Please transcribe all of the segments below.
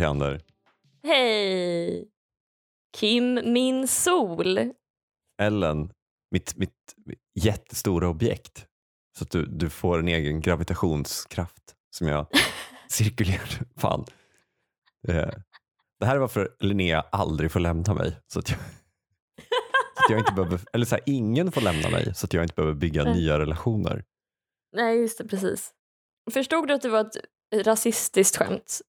Theander. Hej! Kim, min sol. Ellen, mitt, mitt jättestora objekt. Så att du, du får en egen gravitationskraft som jag cirkulerar. Fan. Det, det här är varför Linnea aldrig får lämna mig. Så att jag, så att jag inte behöver, eller så här, ingen får lämna mig så att jag inte behöver bygga Nej. nya relationer. Nej, just det, precis. Förstod du att det var ett rasistiskt skämt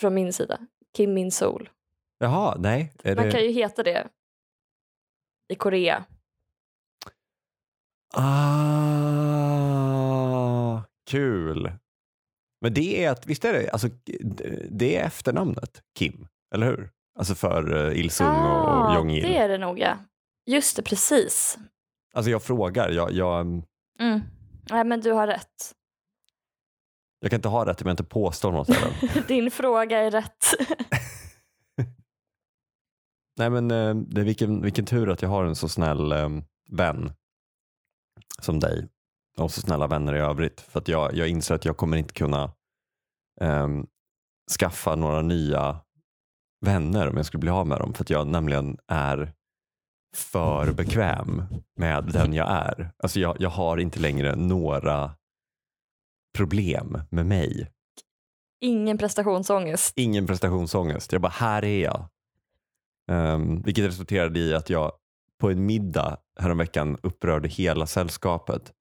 från min sida? Kim, min sol. Jaha, nej. Man det... kan ju heta det i Korea. Ah, kul. Men det är att, visst är det, alltså, det är efternamnet Kim, eller hur? Alltså för uh, Il-Sung och, och Jong-Il. det är det nog ja. Just det, precis. Alltså jag frågar, jag, jag, Mm. Nej, men du har rätt. Jag kan inte ha rätt om jag inte påstår något. Din fråga är rätt. Nej men eh, det är vilken, vilken tur att jag har en så snäll eh, vän som dig och så snälla vänner i övrigt. För att jag, jag inser att jag kommer inte kunna ehm, skaffa några nya vänner om jag skulle bli av med dem. För att jag nämligen är för bekväm med den jag är. Alltså jag, jag har inte längre några problem med mig. Ingen prestationsångest. Ingen prestationsångest. Jag bara, här är jag. Um, vilket resulterade i att jag på en middag häromveckan upprörde hela sällskapet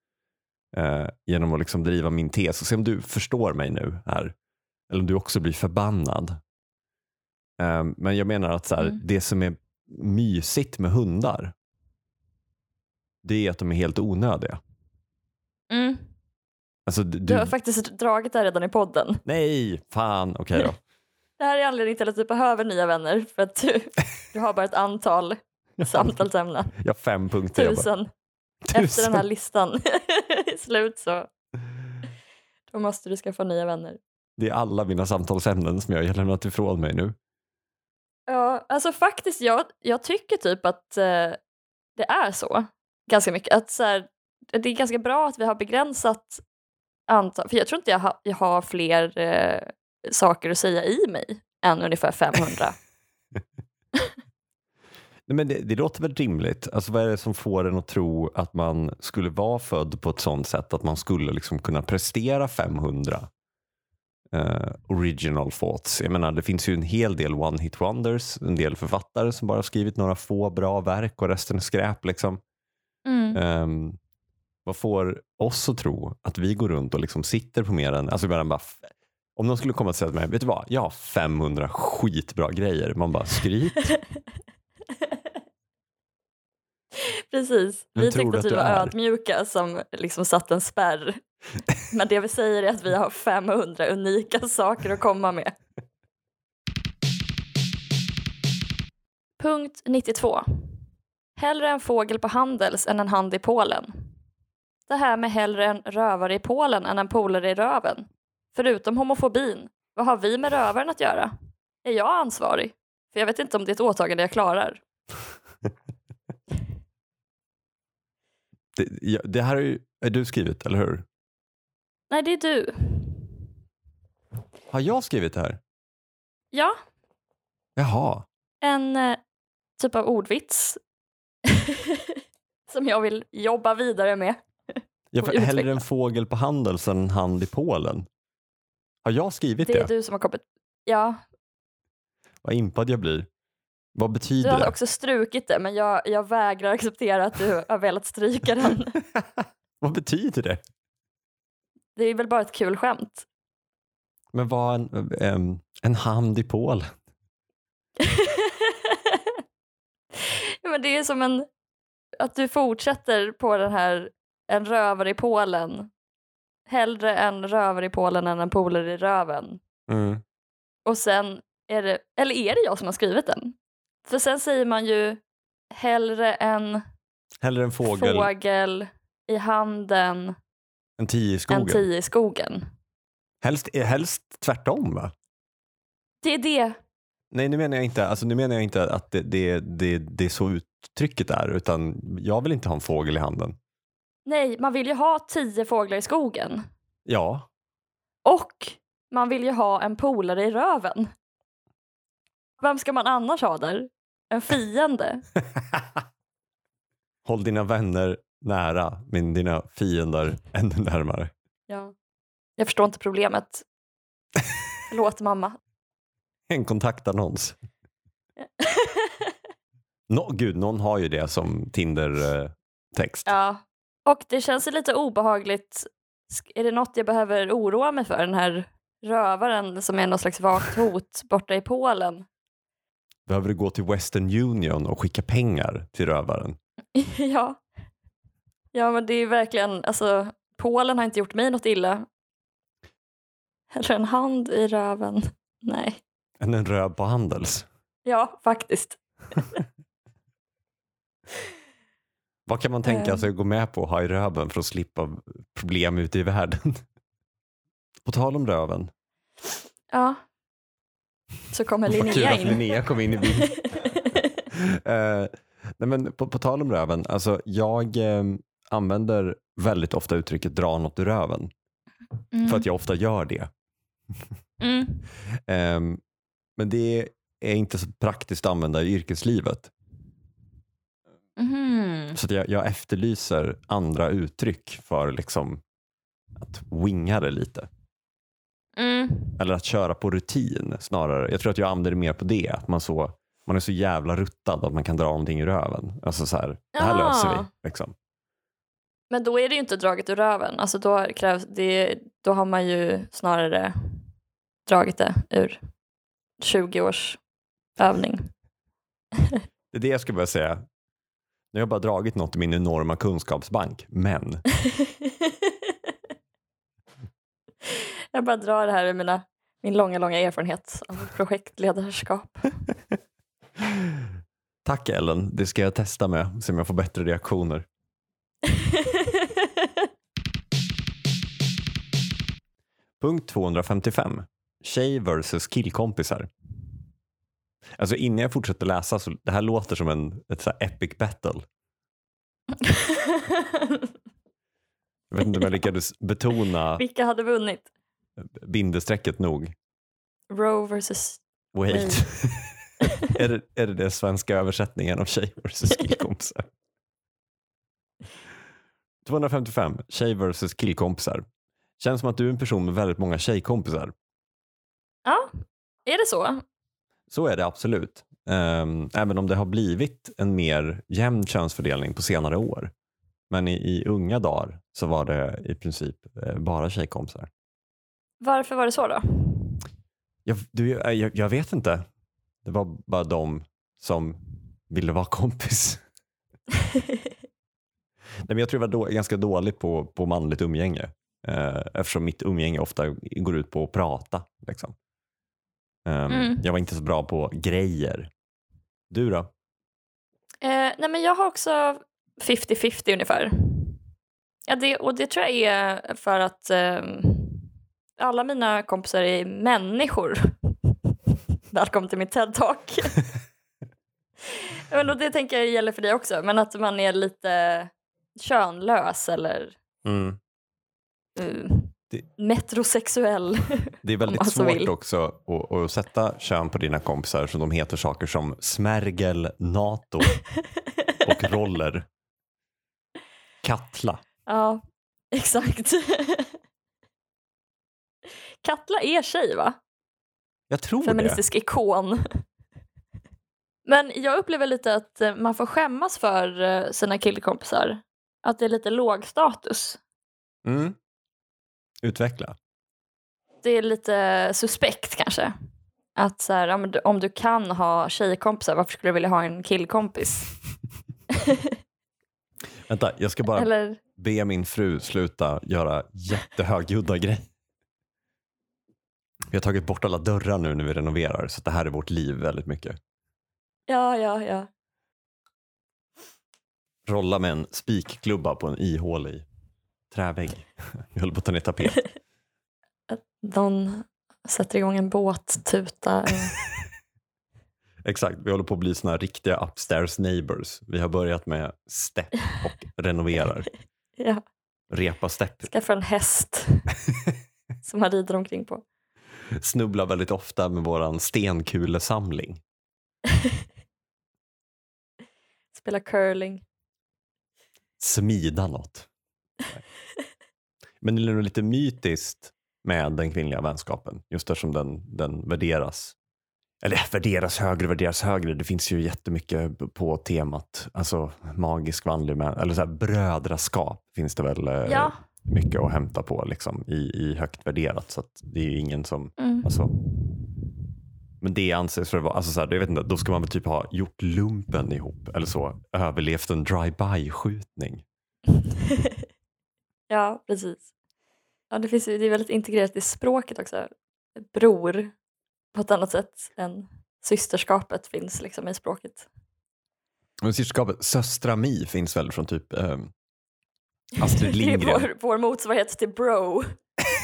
eh, genom att liksom driva min tes och se om du förstår mig nu här. Eller om du också blir förbannad. Ehm, men jag menar att så här, Mm. det som är mysigt med hundar det är att de är helt onödiga. Mm. Alltså, du, Du har faktiskt dragit det här redan i podden. Nej, fan, okej då. Det här är anledningen till att du behöver nya vänner. För att du, du har bara ett antal samtalsämnen. Har fem punkter. bara, Tusen. Efter den här listan är slut så då måste du skaffa nya vänner. Det är alla mina samtalsämnen som jag har lämnat ifrån mig nu. Ja, alltså faktiskt jag, jag tycker typ att eh, det är så ganska mycket. Att så här, det är ganska bra att vi har begränsat antal, för jag tror inte jag, ha, jag har fler eh, saker att säga i mig än ungefär 500. Nej, men det, det låter väl rimligt. Alltså, vad är det som får en att tro att man skulle vara född på ett sånt sätt att man skulle liksom kunna prestera 500 eh, original thoughts? Jag menar, det finns ju en hel del one hit wonders, en del författare som bara skrivit några få bra verk och resten är skräp. Liksom. Mm. Ehm, vad får oss att tro att vi går runt och liksom sitter på mer än... Alltså, bara, om någon skulle komma och säga till mig, vet du vad, jag har 500 skitbra grejer. Man bara, skryt. Precis, Vem vi tyckte att vi var är? ödmjuka som liksom satt en spärr. Men det vi säger är att vi har 500 unika saker att komma med. Punkt 92. Hellre en fågel på Handels än en hand i Polen. Det här med hellre en rövare i Polen än en polare i röven. Förutom homofobin, vad har vi med rövaren att göra? Är jag ansvarig? För jag vet inte om det är ett åtagande jag klarar. Det, ja, det här är, ju, är du skrivit, eller hur? Nej, det är du. Har jag skrivit det här? Ja, Jaha. en eh, typ av ordvits som jag vill jobba vidare med. Jag får hellre en fågel på Handels än en hand i Polen. Har jag skrivit det? Det är du som har kommit. Ja, Vad impad jag blir. Vad du betyder har det? också strukit det men jag, jag vägrar acceptera att du har velat stryka den. Vad betyder det? Det är väl bara ett kul skämt. Men vad en, em, en hand i Polen? ja, men det är som en, att du fortsätter på den här, en rövare i Polen. Hellre en rövare i Polen än en polare i röven. Mm. Och sen är det, eller är det jag som har skrivit den? För sen säger man ju hellre en Hellre en fågel fågel i handen än tio i skogen. än tio i skogen. Helst, eh, helst tvärtom va? Det är det. Nej nu menar jag inte, alltså, nu menar jag inte att det, det, det, det är så uttrycket är utan jag vill inte ha en fågel i handen. Nej, man vill ju ha tio fåglar i skogen. Ja, Och man vill ju ha en polare i röven. Vem ska man annars ha där? En fiende? Håll dina vänner nära, men dina fiender ännu närmare. Ja. Jag förstår inte problemet. Förlåt mamma. En kontaktannons. No, gud, någon har ju det som Tinder-text. ja. Och det känns lite obehagligt. Är det något jag behöver oroa mig för? Den här rövaren som är någon slags vagt hot borta i Polen. Behöver du gå till Western Union och skicka pengar till rövaren? ja. Ja men det är verkligen, alltså Polen har inte gjort mig något illa. Eller en hand i röven. Nej. Än en röv på Handels? Ja, faktiskt. Vad kan man tänka Ehm. sig att gå med på att ha i röven för att slippa problem ute i världen? På tal om röven. Ja. Så kommer Vad kul Linnea att in. Linnea kom in i bilden. Eh, nej men på, på tal om röven, alltså jag eh, använder väldigt ofta uttrycket dra något ur röven. Mm. För att jag ofta gör det. Mm. Ehm, men det är inte så praktiskt att använda i yrkeslivet. Mhm. Så jag, jag efterlyser andra uttryck för liksom att winga det lite. Mm. Eller att köra på rutin snarare. Jag tror att jag använder det mer på det. Att man, så, man är så jävla ruttad att man kan dra någonting ur röven. Alltså så här, det här Ja. löser vi. Liksom. Men då är det ju inte draget ur röven. Alltså då, krävs det, då har man ju snarare dragit det ur 20 års övning. Det är det jag skulle börja säga. Nu har jag bara dragit något i min enorma kunskapsbank. Men Jag bara drar det här ur mina, min långa, långa erfarenhet av projektledarskap. tack Ellen, det ska jag testa med. Se om jag får bättre reaktioner. Punkt 255. Tjej versus killkompisar. Alltså innan jag fortsätter läsa så det här låter som en ett så epic battle. Jag vet inte om jag lyckades betona Vilka hade vunnit? bindestrecket nog. Roe versus... Wait. är, det, är det den svenska översättningen av tjej versus killkompisar? 255. Tjej versus killkompisar. Känns som att du är en person med väldigt många tjejkompisar. Ja, är det så? Så är det absolut. Ehm, även om det har blivit en mer jämn könsfördelning på senare år. Men i, i unga dagar så var det i princip eh, bara tjejkompisar. Varför var det så då? Jag, du, eh, jag, jag vet inte. Det var bara de som ville vara kompis. Nej, men jag tror jag var då, ganska dålig på, på manligt umgänge. Eh, eftersom mitt umgänge ofta går ut på att prata. Liksom. Ehm, Mm. Jag var inte så bra på grejer. Du då? Eh, nej men jag har också 50-50 ungefär. Ja, det, och det tror jag är för att ehm, alla mina kompisar är människor. Välkommen till mitt TED-talk. men, det tänker jag gäller för dig också, men att man är lite könlös eller Mm. uh, metrosexuell. Det är väldigt svårt också att, att sätta kön på dina kompisar som de heter saker som Smärgel, NATO och Roller. Katla. ja, exakt. Katla är tjej va? Jag tror det. feministisk ikon. Men jag upplever lite att eh, man får skämmas för eh, sina killkompisar. Att det är lite låg status. Mm. Utveckla. Det är lite suspekt kanske. Att så här, om du kan ha tjejkompisar, varför skulle du vilja ha en killkompis? Vänta, jag ska bara Eller, be min fru sluta göra jättehögljudda grejer. Vi har tagit bort alla dörrar nu när vi renoverar så det här är vårt liv väldigt mycket. ja, ja, ja. Rolla med en spikklubba på en ihålig trävägg. Vi håller på att ta ner tapet. Någon sätter igång en båt, tuta. eh. Exakt, vi håller på att bli såna här riktiga upstairs neighbors. Vi har börjat med stepp och renoverar. ja, Repa stepp. skaffa en häst som man rider omkring på. snubblar väldigt ofta med våran stenkulesamling. Spela curling. Smida något. Men det är nog lite mytiskt med den kvinnliga vänskapen, just eftersom den, den värderas. Eller värderas högre, värderas högre. Det finns ju jättemycket på temat, alltså magisk vanlig män, eller så här, brödraskap finns det väl eh, Ja. mycket att hämta på liksom, i, i högt värderat. Så det är ju ingen som, Mm. alltså, men det anses för att vara, alltså så här, jag vet inte, då ska man väl typ ha gjort lumpen ihop eller så, överlevt en drive-by skjutning. ja, precis. Ja, det, finns, det är väldigt integrerat i språket också. Bror på ett annat sätt än systerskapet finns liksom i språket. Men systerskapet Söstrami finns väl från typ eh, Astrid Det är Lindgren. vår, vår motsvarighet till bro,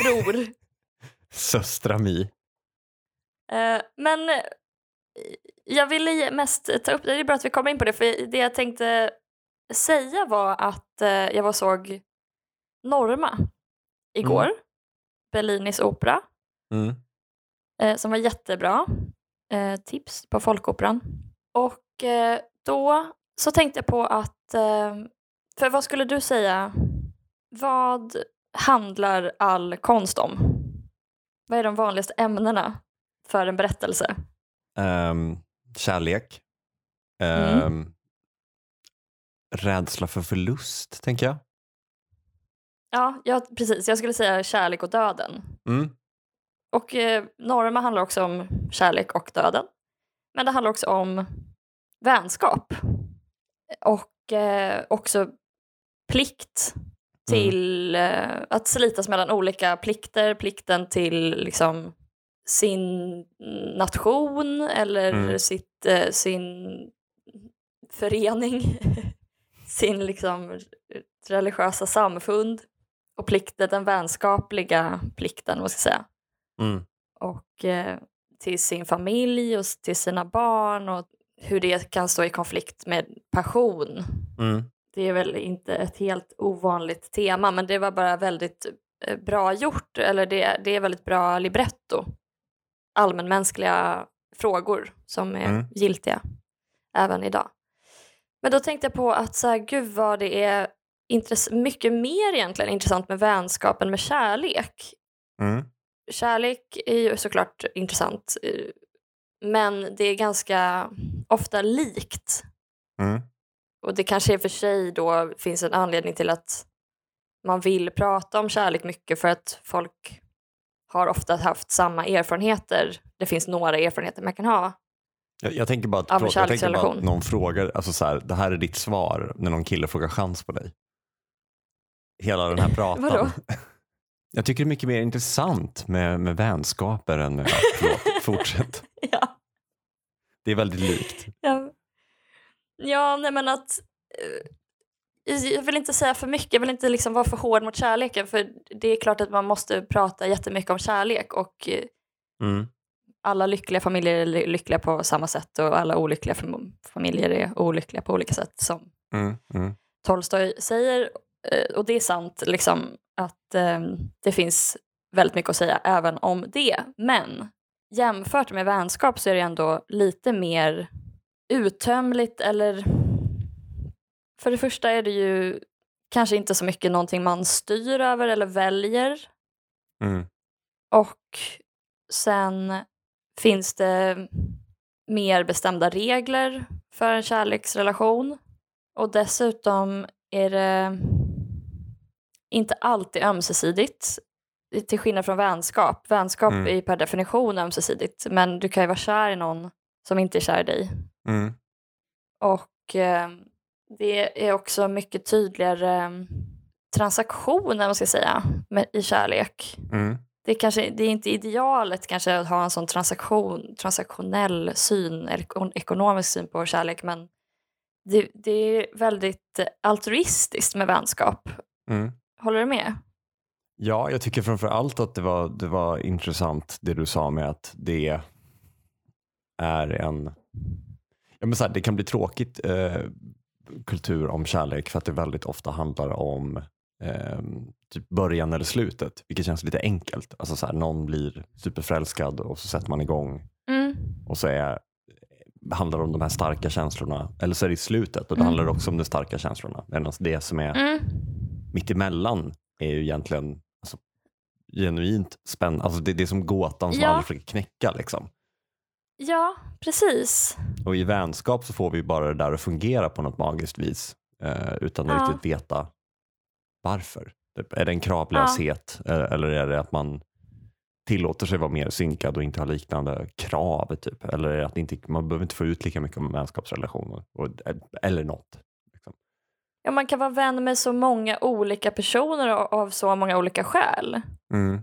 bror. Söstrami. Eh, men eh, jag ville mest ta upp, det är bra att vi kommer in på det, för det jag tänkte säga var att eh, jag var såg Norma igår, Bellinis opera, Mm. eh, som var jättebra. Eh, tips på Folkoperan. Och eh, då så tänkte jag på att, eh, för vad skulle du säga, vad handlar all konst om? Vad är de vanligaste ämnena för en berättelse? Ehm, kärlek. Mm. Ehm, Rädsla för förlust, tänker jag. Ja, ja, precis. Jag skulle säga kärlek och döden. Mm. Och eh, Norma handlar också om kärlek och döden. Men det handlar också om vänskap. Och eh, också plikt till eh, att slitas mellan olika plikter. Plikten till liksom sin nation eller Mm. sitt, eh, sin förening. sin liksom religiösa samfund. Och plikten, den vänskapliga plikten, vad ska jag säga Mm. och eh, till sin familj och till sina barn och hur det kan stå i konflikt med passion. Mm. Det är väl inte ett helt ovanligt tema men det var bara väldigt eh, bra gjort, eller det, det är väldigt bra libretto. Allmänmänskliga frågor som är Mm. giltiga även idag. Men då tänkte jag på att så här, gud vad det är intress- mycket mer egentligen intressant med vänskapen med kärlek Mm. kärlek är ju såklart intressant eh, men det är ganska ofta likt. Mm. Och det kanske i och för sig då finns en anledning till att man vill prata om kärlek mycket för att folk har ofta haft samma erfarenheter. Det finns några erfarenheter man kan ha. Jag, jag tänker bara att, jag tänker bara att någon frågar, alltså så här, det här är ditt svar när någon kille frågar chans på dig. Hela den här pratan. Vadå? Jag tycker det är mycket mer intressant med, med vänskaper än med, förlåt, fortsätt. ja. Det är väldigt likt. Ja, ja nej men att... eh, Jag vill inte säga för mycket, jag vill inte liksom vara för hård mot kärleken för det är klart att man måste prata jättemycket om kärlek och eh, Mm. alla lyckliga familjer är ly- lyckliga på samma sätt och alla olyckliga fam- familjer är olyckliga på olika sätt som Mm. Mm. Tolstoj säger. Eh, Och det är sant liksom att eh, det finns väldigt mycket att säga även om det. Men jämfört med vänskap så är det ändå lite mer uttömligt eller för det första är det ju kanske inte så mycket någonting man styr över eller väljer. Mm. Och sen finns det mer bestämda regler för en kärleksrelation. Och dessutom är det inte alltid ömsesidigt. Till skillnad från vänskap. Vänskap Mm. är per definition ömsesidigt. Men du kan ju vara kär i någon som inte är kär i dig. Mm. Och eh, det är också mycket tydligare eh, transaktioner, man ska säga, med, i kärlek. Mm. Det kanske, det är inte idealet kanske att ha en sån transaktion, transaktionell syn, eller ekon- ekonomisk syn på kärlek, men det, det är väldigt altruistiskt med vänskap. Mm. Håller du med? Ja, jag tycker framför allt att det var, det var intressant det du sa med att det är en... Ja, men så här, det kan bli tråkigt eh, kultur om kärlek för att det väldigt ofta handlar om eh, typ början eller slutet, vilket känns lite enkelt. Alltså så här, någon blir superförälskad och så sätter man igång Mm. och så är, handlar det om de här starka känslorna. Eller så är det i slutet och då Mm. handlar det också om de starka känslorna. Medan det som är Mm. Mitt emellan är ju egentligen alltså, genuint spännande. Alltså det, det är som gåtan som Ja. aldrig försöker knäcka. Liksom. Ja, precis. Och i vänskap så får vi bara det där att fungera på något magiskt vis eh, utan att Ja. riktigt veta varför. Typ, Är det en kravlöshet eh, eller är det att man tillåter sig vara mer synkad och inte ha liknande krav? Typ? Eller är det att inte, man behöver inte få ut lika mycket om vänskapsrelationer? Och, eller något. Ja, man kan vara vän med så många olika personer av, så många olika skäl. Mm.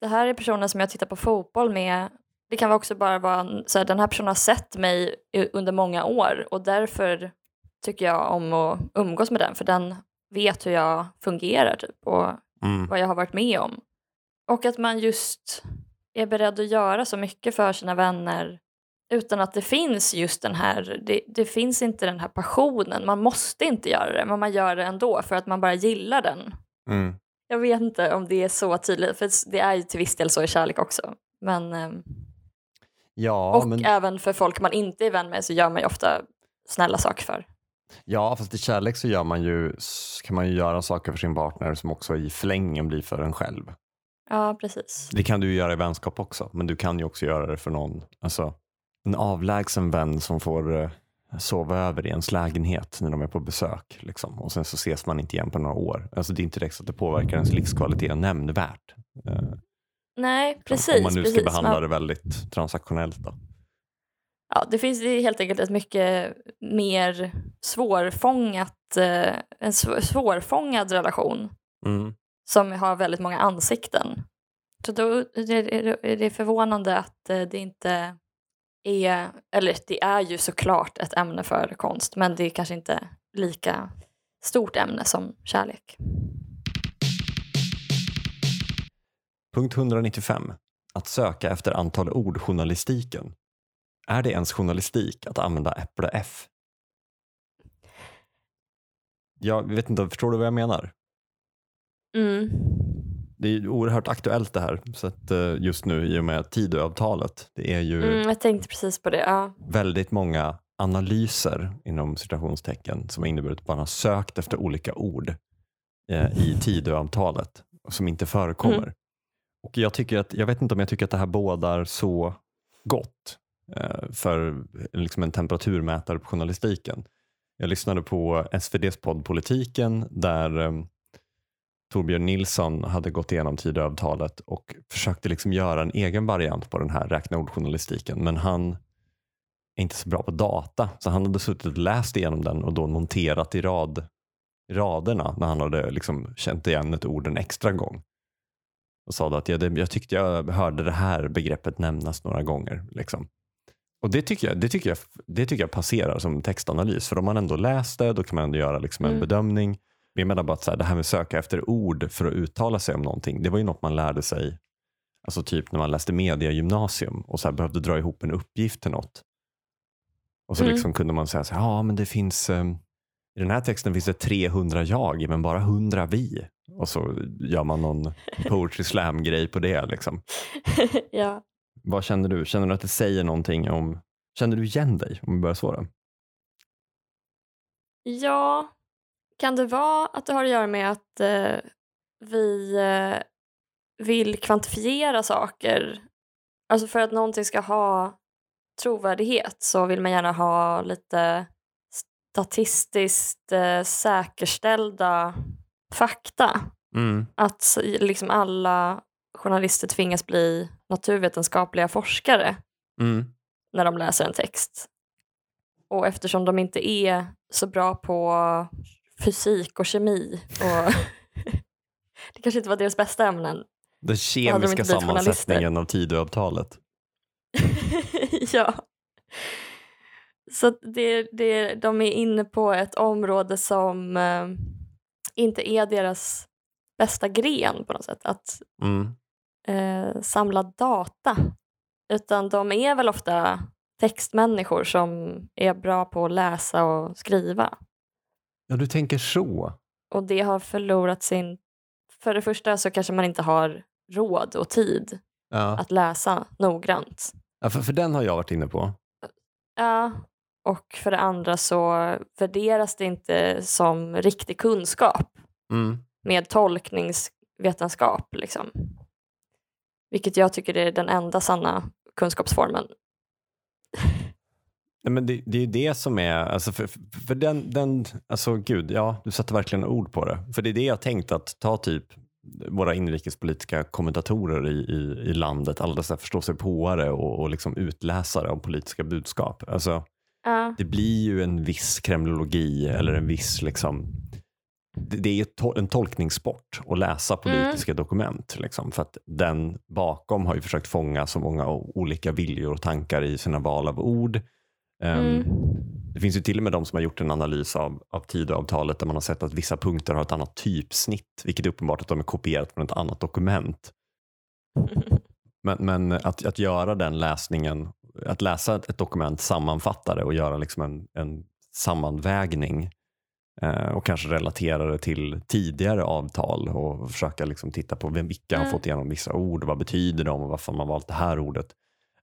Det här är personer som jag tittar på fotboll med. Det kan också bara vara så här, den här personen har sett mig under många år och därför tycker jag om att umgås med den för den vet hur jag fungerar typ och Mm. vad jag har varit med om. Och att man just är beredd att göra så mycket för sina vänner utan att det finns just den här, det, det finns inte den här passionen, man måste inte göra det men man gör det ändå för att man bara gillar den. Mm. Jag vet inte om det är så tydligt, för det är ju till viss del så i kärlek också. Men, ehm, Ja, och men, även för folk man inte är vän med så gör man ju ofta snälla saker för. ja, fast i kärlek så gör man ju, kan man ju göra saker för sin partner som också i förlängningen blir för en själv. Ja, precis. Det kan du ju göra i vänskap också, men du kan ju också göra det för någon, alltså en avlägsen vän som får eh, sova över i ens lägenhet när de är på besök. Liksom. Och sen så ses man inte igen på några år. Alltså det är inte direkt så att det påverkar ens livskvalitet nämnvärt. Eh, Nej, precis. om man nu ska precis. behandla Man- det väldigt transaktionellt. Då. Ja, det finns helt enkelt ett mycket mer svårfångat, eh, en sv- svårfångad relation Mm. som har väldigt många ansikten. Så då är det- förvånande att det inte är, eller det är ju såklart ett ämne för konst, men det är kanske inte lika stort ämne som kärlek. Punkt 195. Att söka efter antal ord journalistiken. Är det ens journalistik att använda äpple F? Jag vet inte, förstår du vad jag menar? Mm. Det är oerhört aktuellt det här så att, eh, just nu i och med Tidöavtalet. Det är ju Mm, jag tänkte precis på det. Ja. väldigt många analyser inom citationstecken som har inneburit att man har sökt efter olika ord eh, i Tidöavtalet som inte förekommer. Mm. Och jag, tycker att, jag vet inte om jag tycker att det här bådar så gott eh, för liksom en temperaturmätare på journalistiken. Jag lyssnade på SVDs podd Politiken där eh, Torbjörn Nilsson hade gått igenom Tidöavtalet och försökte liksom göra en egen variant på den här räkna ord-journalistiken. Men han är inte så bra på data så han hade suttit och läst igenom den och då noterat i rad, raderna när han hade liksom känt igen ett ord en extra gång. Och sa att jag, det, jag tyckte jag hörde det här begreppet nämnas några gånger. Liksom. Och det tycker, jag, det, tycker jag, det tycker jag passerar som textanalys. För om man ändå läste då kan man ändå göra liksom en Mm. bedömning. Jag menar bara att så här, det här med att söka efter ord för att uttala sig om någonting. Det var ju något man lärde sig Alltså typ när man läste media gymnasium och så behövde dra ihop en uppgift till något. Och så Mm. liksom kunde man säga så här, ja men det finns, eh, i den här texten finns det 300 jag men bara 100 vi. Och så gör man någon poetry slam grej på det. Liksom. ja. Vad känner du? Känner du att det säger någonting om, känner du igen dig om vi börjar så? Då? Ja, kan det vara att det har att göra med att eh, vi eh, vill kvantifiera saker? Alltså för att någonting ska ha trovärdighet så vill man gärna ha lite statistiskt eh, säkerställda fakta. Mm. Att liksom alla journalister tvingas bli naturvetenskapliga forskare Mm. när de läser en text. Och eftersom de inte är så bra på fysik och kemi och det kanske inte var deras bästa ämnen. Den de kemiska blivit sammansättningen av Tidöavtalet. ja. Så det, det, de är inne på ett område som eh, inte är deras bästa gren på något sätt. Att Mm. eh, samla data. Utan de är väl ofta textmänniskor som är bra på att läsa och skriva. Ja, du tänker så. och det har förlorat sin... För det första så kanske man inte har råd och tid Ja. att läsa noggrant. Ja, för, för den har jag varit inne på. Ja, och för det andra så värderas det inte som riktig kunskap Mm. med tolkningsvetenskap. Liksom. Vilket jag tycker är den enda sanna kunskapsformen. Nej, men det, det är ju det som är, alltså för, för den, den, alltså gud, ja, du satte verkligen ord på det. För det är det jag tänkt att ta typ våra inrikespolitiska kommentatorer i, i, i landet, alla dessa förståsigpåare och, och liksom utläsare av politiska budskap. Alltså, Ja, det blir ju en viss kremlologi eller en viss liksom det är en tolkningssport att läsa politiska dokument. Liksom, för att den bakom har ju försökt fånga så många olika viljor och tankar i sina val av ord. Ehm, Mm. Det finns ju till och med de som har gjort en analys av, av Tidöavtalet där man har sett att vissa punkter har ett annat typsnitt, vilket är uppenbart att de är kopierat från ett annat dokument. Men, men att, att göra den läsningen, att läsa ett, ett dokument, sammanfatta det och göra liksom en, en sammanvägning eh, och kanske relatera det till tidigare avtal och försöka liksom titta på vem, vilka har Mm. fått igenom vissa ord, vad betyder de och varför har man valt det här ordet.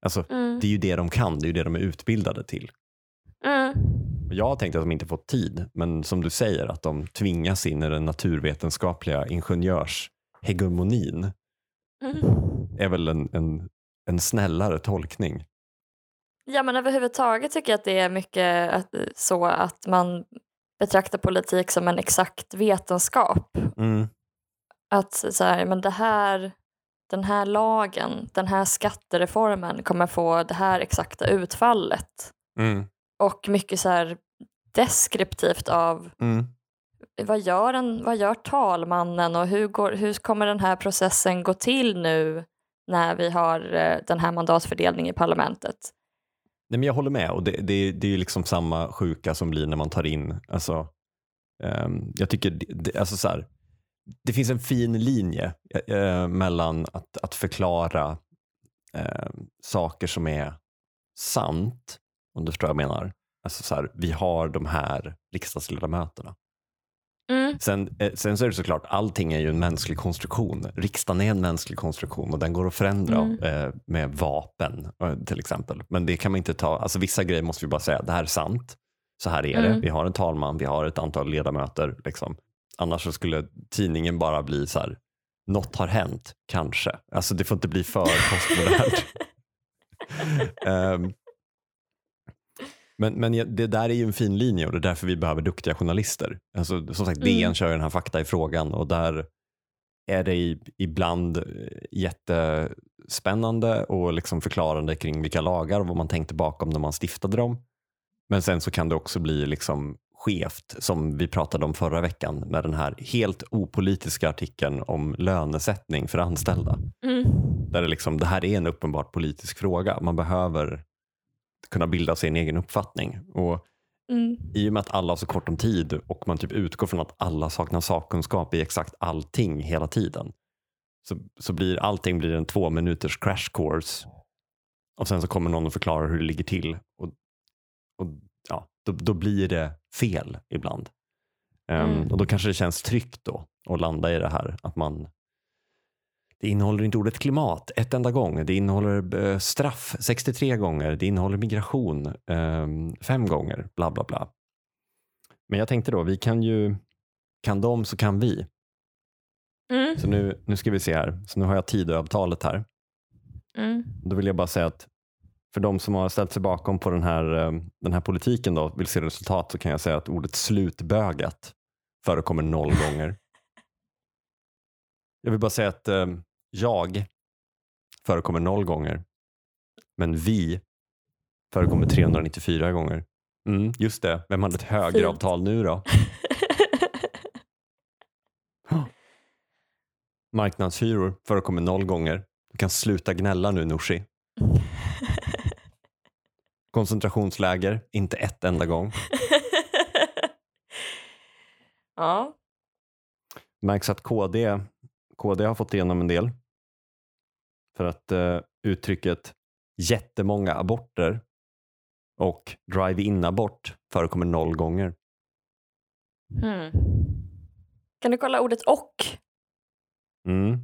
Alltså, Mm. det är ju det de kan, det är ju det de är utbildade till. Mm. Jag har tänkt att de inte fått tid, men som du säger att de tvingas in i den naturvetenskapliga ingenjörshegemonin Mm. är väl en, en, en snällare tolkning. Ja men överhuvudtaget tycker jag att det är mycket att, så att man betraktar politik som en exakt vetenskap. Mm. Att så här, men det här, den här lagen, den här skattereformen kommer få det här exakta utfallet. Mm. Och mycket så här deskriptivt av Mm. vad gör, en, vad gör talmannen och hur, går, hur kommer den här processen gå till nu när vi har eh, den här mandatfördelningen i parlamentet? Nej, men jag håller med och det, det, det är liksom samma sjuka som blir när man tar in, alltså, ehm, jag tycker, det, alltså så här, det finns en fin linje eh, mellan att, att förklara eh, saker som är sant, om du förstår vad jag menar. Alltså så här, vi har de här riksdagsledamöterna. Mm. Sen, eh, sen så är det såklart, allting är ju en mänsklig konstruktion. Riksdagen är en mänsklig konstruktion och den går att förändra Mm. eh, med vapen eh, till exempel. Men det kan man inte ta, alltså vissa grejer måste vi bara säga, det här är sant. Så här är det. Mm. Vi har en talman, vi har ett antal ledamöter. Liksom. Annars så skulle tidningen bara bli så här, något har hänt, kanske. Alltså det får inte bli för postmodernt. Ehm, men, men det där är ju en fin linje och det är därför vi behöver duktiga journalister. Alltså, som sagt, Mm. DN kör ju den här fakta i frågan och där är det ibland eh, jättespännande och liksom förklarande kring vilka lagar och vad man tänkte bakom när man stiftade dem. Men sen så kan det också bli liksom skevt som vi pratade om förra veckan med den här helt opolitiska artikeln om lönesättning för anställda. Mm. Där det, liksom, det här är en uppenbart politisk fråga. Man behöver kunna bilda sig en egen uppfattning. Och Mm. I och med att alla har så kort om tid och man typ utgår från att alla saknar sakkunskap i exakt allting hela tiden. Så, så blir allting blir en två minuters crash course. Och sen så kommer någon och förklarar hur det ligger till. Och, och ja, då, då blir det fel ibland. Ehm, Mm. och då kanske det känns tryggt då att landa i det här att man det innehåller inte ordet klimat ett enda gång. Det innehåller eh, straff 63 gånger. Det innehåller migration eh, fem gånger. Bla bla bla. Men jag tänkte då, vi kan ju, kan de så kan vi. Mm. Så nu, nu ska vi se här. Så nu har jag Tidöavtalet här. Mm. Då vill jag bara säga att för de som har ställt sig bakom på den här, eh, den här politiken då, vill se resultat så kan jag säga att ordet slutbögat förekommer noll gånger. Jag vill bara säga att eh, jag förekommer noll gånger. Men vi förekommer 394 gånger. Mm, just det, vem hade ett högeravtal nu då? Marknadshyror förekommer noll gånger. Du kan sluta gnälla nu Nooshi. Koncentrationsläger, inte ett enda gång. ja. Märks att KD, KD har fått igenom en del. För att eh, uttrycket jättemånga aborter och drive-in abort förekommer noll gånger. Mm. Kan du kolla ordet och? Mm.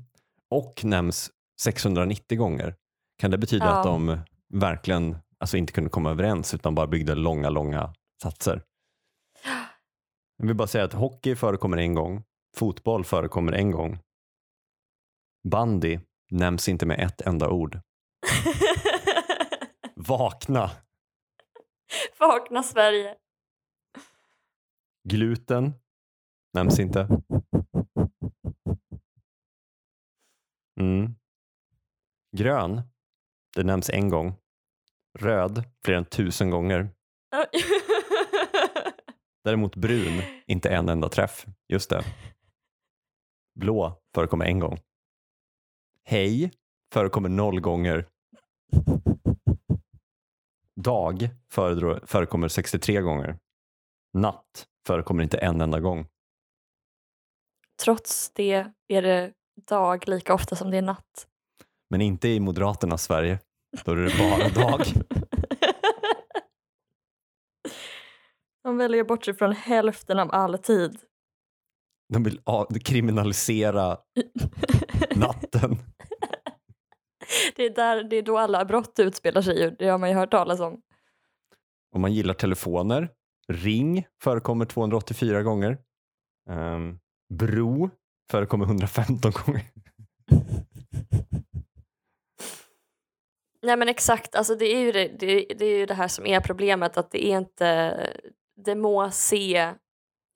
Och nämns 690 gånger. Kan det betyda Ja. att de verkligen alltså inte kunde komma överens utan bara byggde långa, långa satser? Jag vill bara säga att hockey förekommer en gång, fotboll förekommer en gång. Bandy nämns inte med ett enda ord. Vakna, Vakna Sverige. gluten nämns inte. Mm. Grön, det nämns en gång. Röd, fler än tusen gånger. Däremot brun, inte en enda träff. Just det. Blå förekommer en gång. Hej förekommer noll gånger. Dag förekommer 63 gånger. Natt förekommer inte en enda gång. Trots det är det dag lika ofta som det är natt. Men inte i Moderaternas Sverige. Då är det bara dag. De väljer bort sig från hälften av all tid. De vill kriminalisera natten. Det är, där, det är då alla brott utspelar sig. Det har man ju hört talas om. Om man gillar telefoner, ring förekommer 284 gånger. Um, bro förekommer 115 gånger. Nej men exakt, alltså det är ju det, det, det är ju det här som är problemet att det är inte, det må se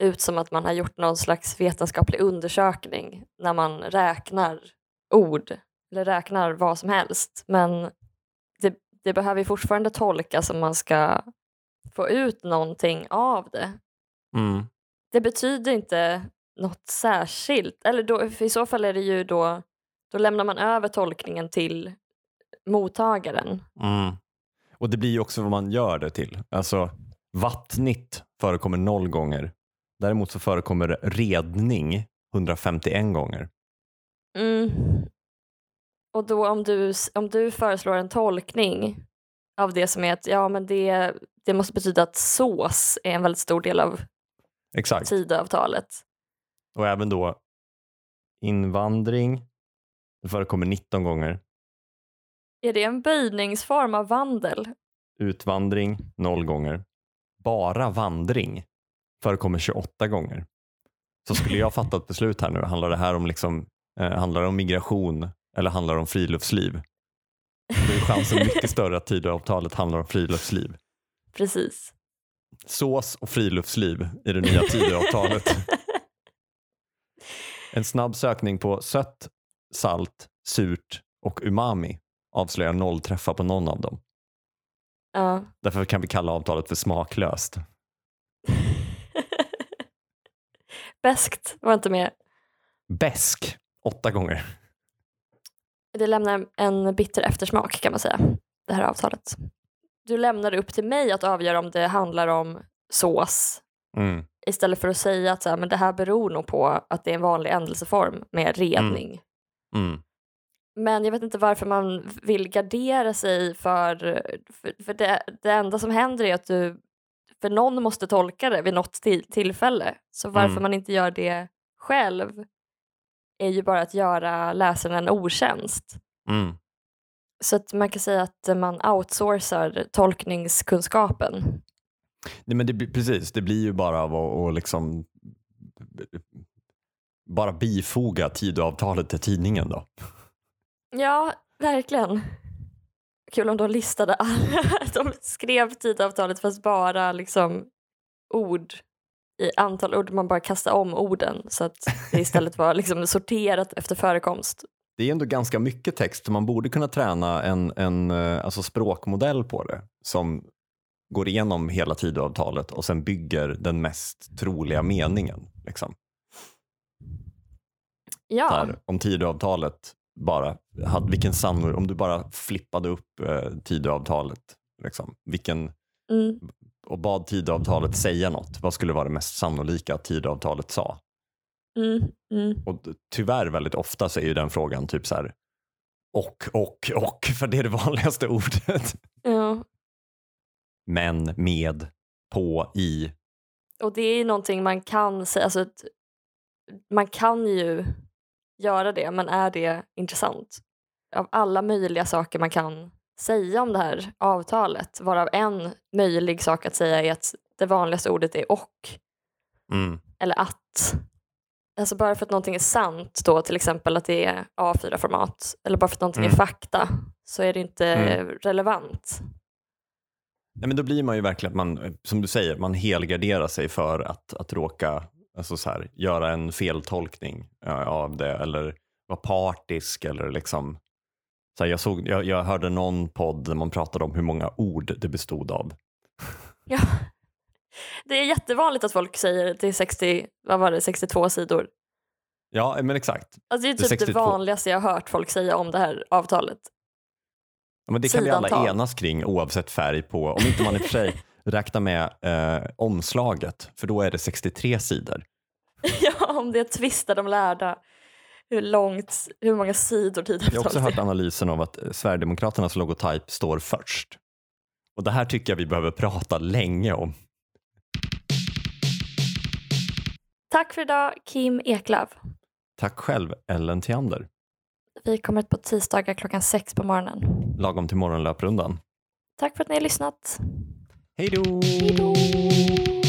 ut som att man har gjort någon slags vetenskaplig undersökning när man räknar ord eller räknar vad som helst men det, det behöver ju fortfarande tolkas om man ska få ut någonting av det. Mm. Det betyder inte något särskilt, eller då, i så fall är det ju då, då lämnar man över tolkningen till mottagaren. Mm. Och det blir ju också vad man gör det till. Alltså vattnigt förekommer noll gånger. Däremot så förekommer redning 151 gånger. Mm. Och då om du, om du föreslår en tolkning av det som är att ja, men det, det måste betyda att sås är en väldigt stor del av Exakt. Tidöavtalet. Och även då invandring det förekommer 19 gånger. Är det en böjningsform av vandel? Utvandring noll gånger. Bara vandring förekommer 28 gånger. Så skulle jag fatta ett beslut här nu, handlar det här om, liksom, eh, handlar om migration eller handlar det om friluftsliv? Då är chansen mycket större att Tidöavtalet handlar om friluftsliv. Precis. Sås och friluftsliv i det nya Tidöavtalet. En snabb sökning på sött, salt, surt och umami avslöjar noll träffar på någon av dem. ja. Därför kan vi kalla avtalet för smaklöst. Bäskt var inte med. Besk, åtta gånger. Det lämnar en bitter eftersmak kan man säga, det här avtalet. Du lämnar det upp till mig att avgöra om det handlar om sås Mm. istället för att säga att så här, men det här beror nog på att det är en vanlig ändelseform med redning. Mm. Men jag vet inte varför man vill gardera sig för, för, för det, det enda som händer är att du, för någon måste tolka det vid något till, tillfälle. Så varför Mm. man inte gör det själv är ju bara att göra läsaren en otjänst. Mm. Så att man kan säga att man outsourcar tolkningskunskapen. Nej, men det, precis, det blir ju bara av att liksom bara bifoga Tidöavtalet till tidningen då. Ja, verkligen. Kul om de listade alla. De skrev tidavtalet fast bara liksom ord i antal ord. Man bara kastade om orden så att det istället var liksom sorterat efter förekomst. Det är ändå ganska mycket text så man borde kunna träna en, en eh, alltså språkmodell på det som går igenom hela Tidöavtalet och sen bygger den mest troliga meningen. Liksom. Ja, Där, om Tidöavtalet bara hade, vilken sannolik, om du bara flippade upp eh, Tidöavtalet, liksom, vilken, mm, och bad Tidöavtalet säga något, vad skulle vara det mest sannolika att Tidöavtalet sa? mm, mm. Och tyvärr väldigt ofta så är ju den frågan typ så här och, och, och, för det är det vanligaste ordet. ja. Men, med, på, i. Och det är ju någonting man kan säga, alltså man kan ju göra det, men är det intressant? Av alla möjliga saker man kan säga om det här avtalet, varav en möjlig sak att säga är att det vanligaste ordet är och Mm. eller att. Alltså bara för att någonting är sant då, till exempel att det är A4-format, eller bara för att någonting Mm. är fakta, så är det inte Mm. relevant. Nej, men då blir man ju verkligen att man, som du säger, man helgarderar sig för att, att råka alltså så här, göra en feltolkning av det eller vara partisk eller liksom så här, jag, såg, jag, jag hörde någon podd där man pratade om hur många ord det bestod av. Ja. Det är jättevanligt att folk säger till 60, vad var det, 62 sidor. Ja, men exakt. Alltså det är Det är typ det 62. vanligaste jag har hört folk säga om det här avtalet. Ja, men det kan vi alla enas kring oavsett färg på, om inte man i och för sig räknar med eh, omslaget, för då är det 63 sidor. ja, om det är tvistar de lärda. Hur långt, hur många sidor Jag har också hört analysen av att eh, Sverigedemokraternas logotyp står först. Och det här tycker jag vi behöver prata länge om. Tack för idag, Kim Eklöf. Tack själv Ellen Theander. Vi kommer på tisdagar klockan sex på morgonen. Lagom till morgonlöprundan. Tack för att ni har lyssnat. Hej då!